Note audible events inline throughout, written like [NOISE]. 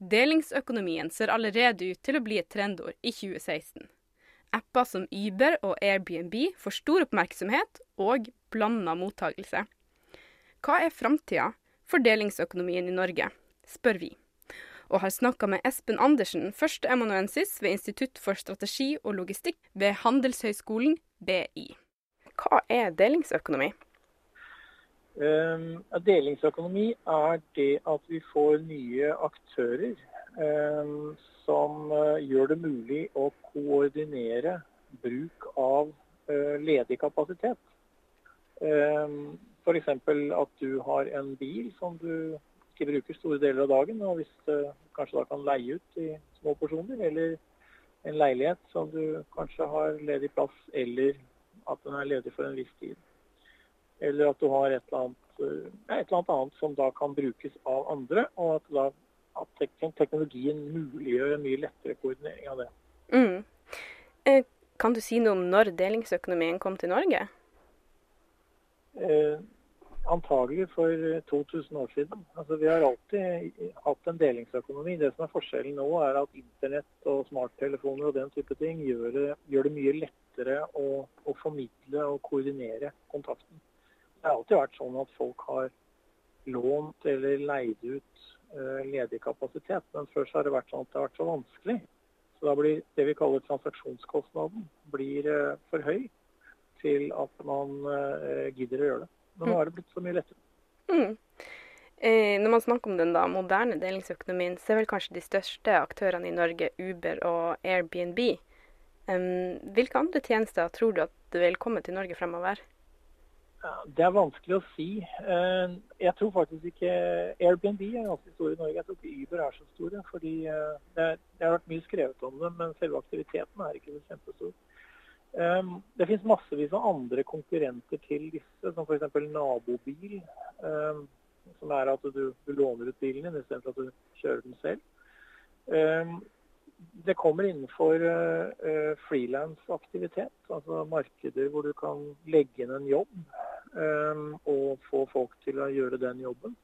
Delingsøkonomien ser allerede ut til å bli et trendord i 2016. Apper som Uber og Airbnb får stor oppmerksomhet og blanda mottagelse. Hva er framtida for delingsøkonomien i Norge, spør vi. Og har snakka med Espen Andersen, førsteemanuensis ved Institutt for strategi og logistikk ved Handelshøyskolen BI. Hva er delingsøkonomi? Um, delingsøkonomi er det at vi får nye aktører um, som uh, gjør det mulig å koordinere bruk av uh, ledig kapasitet. Um, F.eks. at du har en bil som du ikke bruker store deler av dagen, og hvis du kanskje da kan leie ut i små porsjoner, eller en leilighet som du kanskje har ledig plass, eller at den er ledig for en viss tid. Eller at du har et eller annet, eh, et eller annet, annet som da kan brukes av andre, og at, da, at teknologien muliggjør en mye lettere koordinering av det. Mm. Eh, kan du si noe om når delingsøkonomien kom til Norge? Eh, antagelig for 2000 år siden. Altså, vi har alltid hatt en delingsøkonomi. Det som er forskjellen nå, er at internett og smarttelefoner og den type ting gjør det, gjør det mye lettere å, å formidle og koordinere kontakten. Det har alltid vært sånn at folk har lånt eller leid ut uh, ledig kapasitet. Men før så har det vært sånn at det har vært så vanskelig. Så da blir det vi kaller transaksjonskostnaden blir uh, for høy til at man uh, gidder å gjøre det. Men nå har det blitt så mye lettere. Mm. Eh, når man snakker om den da, moderne delingsøkonomien, så er vel kanskje de største aktørene i Norge Uber og Airbnb. Um, hvilke andre tjenester tror du at det vil komme til Norge fremover? Det er vanskelig å si. Eh, jeg tror faktisk ikke Airbnb er ganske stor i Norge. Jeg tror ikke Uber er så store. fordi eh, det har vært mye skrevet om det, men selve aktiviteten er ikke så kjempestor. Eh, det finnes massevis av andre konkurrenter til disse, som f.eks. nabobil. Som er at du, du låner ut bilen din istedenfor at du kjører den selv det kommer innenfor uh, frilansaktivitet, altså markeder hvor du kan legge inn en jobb um, og få folk til å gjøre den jobben.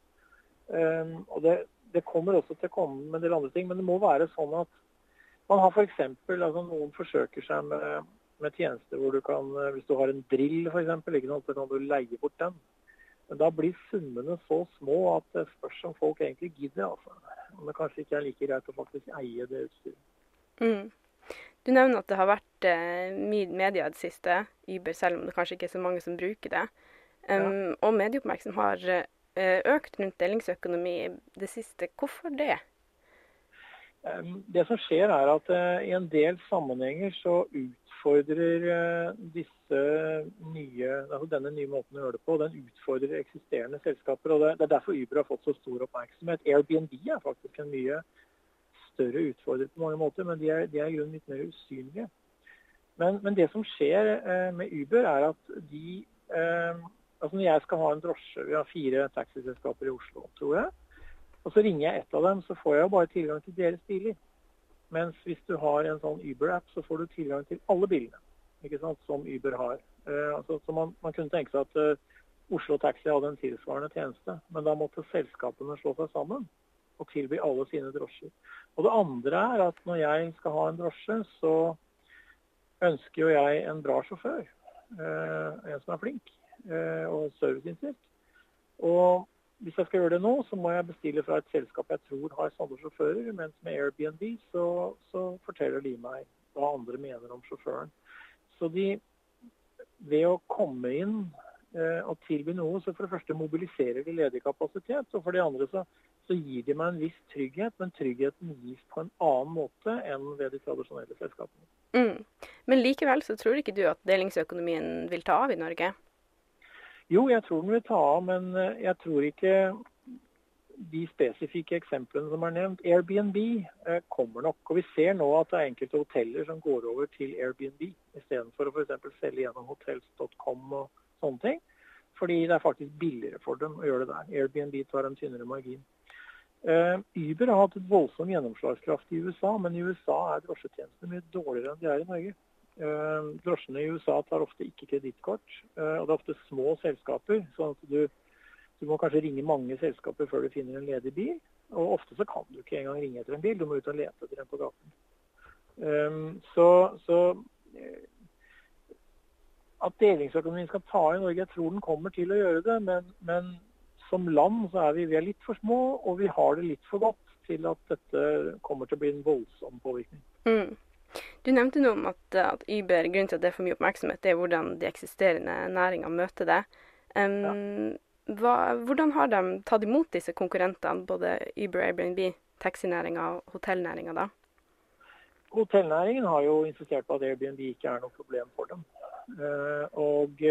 Um, og det, det, kommer også til å komme med en del andre ting, men det må være sånn at man har f.eks. Altså noen forsøker seg med, med, tjenester hvor du kan, hvis du har en drill f.eks., så kan du leie bort den. Men da blir summene så små at det spørs om folk egentlig gidder. altså. Om det kanskje ikke er like greit å faktisk eie det utstyret. Mm. Du nevner at det har vært eh, mye media i det siste, Uber, selv om det kanskje ikke er så mange som bruker det. Um, ja. Og medieoppmerksomhet har eh, økt rundt delingsøkonomi det siste. Hvorfor det? Det som skjer er at uh, i en del sammenhenger så utfordrer uh, disse nye, altså denne nye måten å gjøre det på, den utfordrer eksisterende selskaper. og Det, er derfor Uber har fått så stor oppmerksomhet. Airbnb er faktisk en mye større utfordrer på mange måter, men de er, de er i grunnen litt mer usynlige. Men, men det som skjer eh, med Uber, er at de eh, altså Når jeg skal ha en drosje, vi har fire taxiselskaper i Oslo, tror jeg. Og så ringer jeg ett av dem, så får jeg jo bare tilgang til deres biler. Mens hvis du har en sånn Uber-app, så får du tilgang til alle bilene ikke sant, som Uber har. Eh, altså, så man, man, kunne tenke seg at uh, Oslo Taxi hadde en tilsvarende tjeneste, men da måtte selskapene slå seg sammen og tilby alle sine drosjer. Og det andre er at når jeg skal ha en drosje, så ønsker jo jeg en bra sjåfør. Eh, en som er flink og serviceinnstilt. Og hvis jeg skal gjøre det nå, så må jeg bestille fra et selskap jeg tror har sånne sjåfører. Mens med Airbnb så, så forteller de meg hva andre mener om sjåføren. Så de, ved å komme inn eh, og tilby noe, så for det første mobiliserer de ledig kapasitet. Og for det andre så så gir de meg en viss trygghet, men tryggheten gis på en annen måte enn ved de tradisjonelle selskapene. Mm. Men likevel så tror ikke du at delingsøkonomien vil ta av i Norge? Jo, jeg tror den vil ta av, men eh, jeg tror ikke de spesifikke eksemplene som er nevnt. Airbnb eh, kommer nok. Og vi ser nå at det er enkelte hoteller som går over til Airbnb istedenfor å f.eks. selge gjennom hotels.com og sånne ting. Fordi det er faktisk billigere for dem å gjøre det der. Airbnb tar en tynnere margin. Uh, Uber har hatt et voldsom gjennomslagskraft i USA, men i USA er drosjetjenestene mye dårligere enn de er i Norge. Uh, drosjene i USA tar ofte ikke kredittkort, uh, og det er ofte små selskaper. sånn at du, du, må kanskje ringe mange selskaper før du finner en ledig bil. Og ofte så kan du ikke engang ringe etter en bil, du må ut og lete etter en på gaten. Um, så, så at delingsøkonomien skal ta i Norge, jeg tror den kommer til å gjøre det. Men, men som land så er vi, vi er litt for små, og vi har det litt for godt til at dette kommer til å bli en voldsom påvirkning. Mm. Du nevnte noe om at, at, Uber, grunnen til at det er for mye oppmerksomhet, det er hvordan de eksisterende næringene møter det. Um, ja. hva, hvordan har de tatt imot disse konkurrentene, både Uber, Airbnb, taxinæringa og hotellnæringa da? Hotellnæringen har jo insistert på at Airbnb ikke er noe problem for dem. Uh, og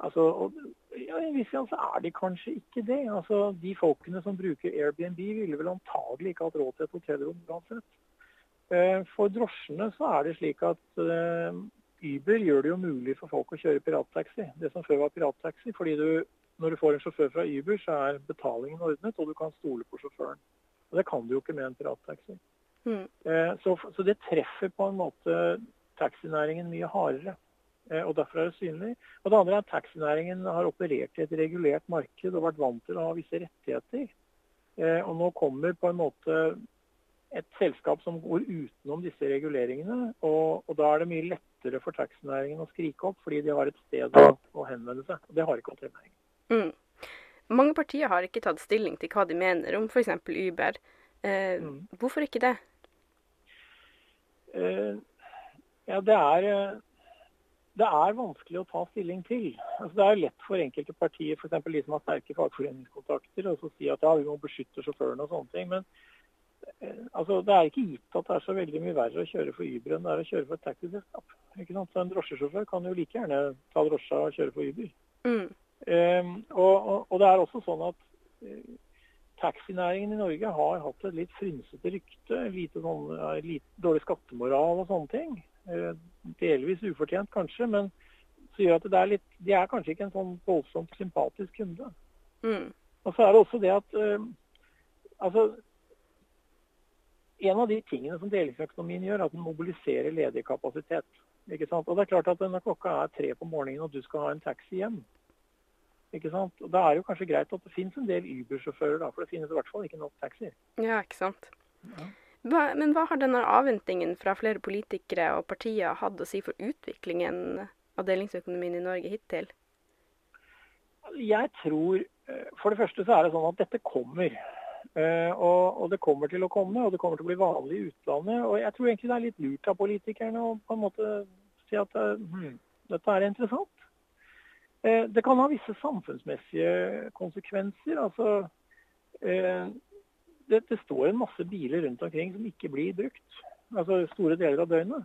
Altså, og, ja, I en viss grad så er de kanskje ikke det. Altså, De folkene som bruker Airbnb, ville vel antagelig ikke hatt råd til et hotellrom uansett. Eh, for drosjene så er det slik at uh, Uber gjør det jo mulig for folk å kjøre pirattaxi. Det som før var pirattaxi. fordi du, når du får en sjåfør fra Uber, så er betalingen ordnet, og du kan stole på sjåføren. Og Det kan du jo ikke med en pirattaxi. Mm. Så, så det treffer på en måte taxinæringen mye hardere. Eh, og Derfor er det synlig. Og Det andre er at taxinæringen har operert i et regulert marked og vært vant til å ha visse rettigheter. Eh, og Nå kommer på en måte et selskap som går utenom disse reguleringene. Og, og Da er det mye lettere for taxinæringen å skrike opp, fordi de har et sted å, å henvende seg. Og Det har ikke hotellnæringen. Mm. Mange partier har ikke tatt stilling til hva de mener om f.eks. Uber. Eh, mm. Hvorfor ikke det? Eh, ja, det er det er vanskelig å ta stilling til. Altså, det er lett for enkelte partier, f.eks. de som har sterke fagforeningskontakter, å si at ja, vi må beskytte sjåførene og sånne ting. Men eh, altså, det er ikke gitt at det er så veldig mye verre å kjøre for Uber enn det er å kjøre for et taxiselskap. Så En drosjesjåfør kan jo like gjerne ta drosja og kjøre for Uber. Mm. Um, og, og, og, det er også sånn at uh, taxinæringen i Norge har hatt et litt frynsete rykte. Lite, sånn, litt dårlig skattemoral og sånne ting. Uh, delvis ufortjent kanskje, men så gjør at det er litt, de er kanskje ikke en sånn voldsomt sympatisk kunde. Mm. Og så er det også det at uh, altså, En av de tingene som delingsøkonomien gjør, er at den mobiliserer ledig kapasitet. ikke sant? Og det er klart at Når klokka er tre på morgenen og du skal ha en taxi hjem, ikke sant? Og Da er det jo kanskje greit at det finnes en del Uber-sjåfører, for det finnes i hvert fall ikke nok taxier. Ja, ikke sant. Ja. Hva, men hva har denne avventningen fra flere politikere og partier hatt å si for utviklingen av delingsøkonomien i Norge hittil? Jeg tror eh, For det første så er det sånn at dette kommer. Eh, og, og, det kommer til å komme, og det kommer til å bli vanlig i utlandet. Og jeg tror egentlig det er litt lurt av politikerne å på en måte si at eh, hm, dette er interessant. Det kan ha visse samfunnsmessige konsekvenser. altså det, det, står en masse biler rundt omkring som ikke blir brukt. Altså store deler av døgnet.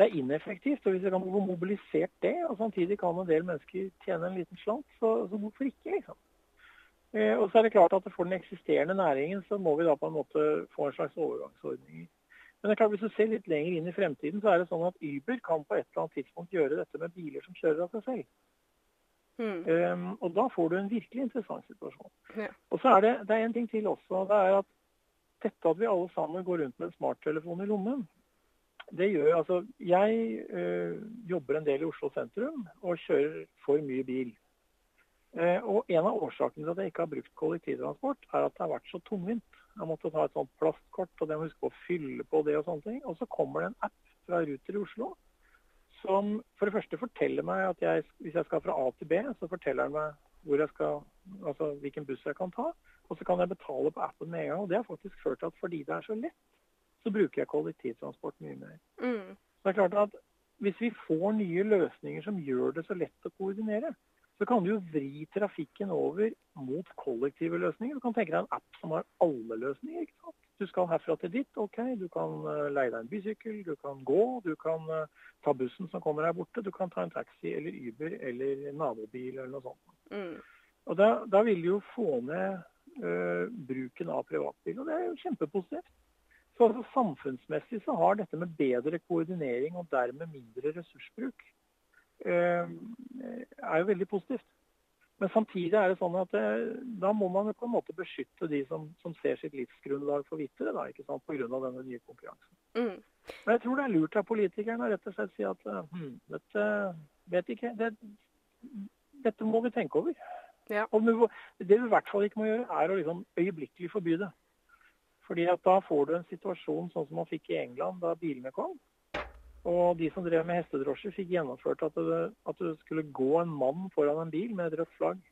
Det er ineffektivt. og Hvis vi kan få mobilisert det, og samtidig kan en del mennesker tjene en liten slant, så, så hvorfor ikke? liksom? Eh, og så er det klart at For den eksisterende næringen så må vi da på en måte få en slags overgangsordninger. Men det er klart hvis du ser litt lenger inn i fremtiden, så er det sånn at Uber kan på et eller annet tidspunkt gjøre dette med biler som kjører av seg selv. Mm. Um, og da får du en virkelig interessant situasjon. Ja. Og så er det, det er en ting til også. Det er at dette at vi alle sammen går rundt med en smarttelefon i lommen, det gjør altså Jeg øh, jobber en del i Oslo sentrum og kjører for mye bil. Eh, og En av årsakene til at jeg ikke har brukt kollektivtransport, er at det har vært så tungvint. Jeg måtte ta et sånt plastkort, og det må huske på å fylle på det. Og sånne ting. Og så kommer det en app fra Ruter i Oslo som for det første forteller meg at jeg, hvis jeg skal fra A til B, så forteller den meg hvor jeg skal, altså hvilken buss jeg kan ta. Og så kan jeg betale på appen med en gang. Og det har faktisk ført til at fordi det er så lett, så bruker jeg kollektivtransport mye mer. Mm. Så det er klart at hvis vi får nye løsninger som gjør det så lett å koordinere, så kan du jo vri trafikken over mot kollektive løsninger. Du kan tenke deg en app som har alle løsninger. ikke sant? Du skal herfra til ditt, OK. Du kan uh, leie deg en bysykkel, du kan gå, du kan uh, ta bussen som kommer her borte. Du kan ta en taxi eller Uber eller nabobil eller noe sånt. Mm. Og da, da, vil du jo få ned uh, bruken av privatbil, og det er jo kjempepositivt. Så altså, Samfunnsmessig så har dette med bedre koordinering og dermed mindre ressursbruk er jo veldig positivt. Men samtidig er det sånn at det, eh, da må man på en måte beskytte de som, som ser sitt livsgrunnlag forvitre, pga. denne nye konkurransen. Mm. Men jeg tror det er lurt av politikerne å rett og slett si at hm, dette vet ikke, det, dette må vi tenke over. Ja. Og det vi i hvert fall ikke må gjøre, er å liksom øyeblikkelig forby det. Fordi at da får du en situasjon sånn som man fikk i England da bilene kom. Og de som drev med hestedrosjer, fikk gjennomført at det, at det skulle gå en mann foran en bil med et rødt flagg.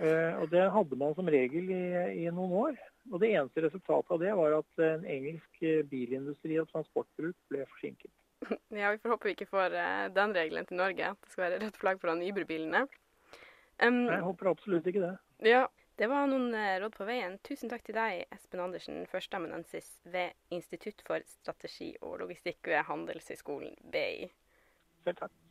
Eh, og Det hadde man som regel i, i, noen år. Og Det eneste resultatet av det var at en engelsk eh, bilindustri og transportbruk ble forsinket. [LAUGHS] Ja, Vi får håpe vi ikke får uh, den regelen til Norge, at det skal være rødt flagg foran Uber-bilene. Um, jeg håper absolutt ikke det. Ja, det var noen uh, råd på veien. Tusen takk til deg, Espen Andersen, førsteamanuensis ved Institutt for strategi og logistikk ved Handelshøyskolen BI. Selv takk.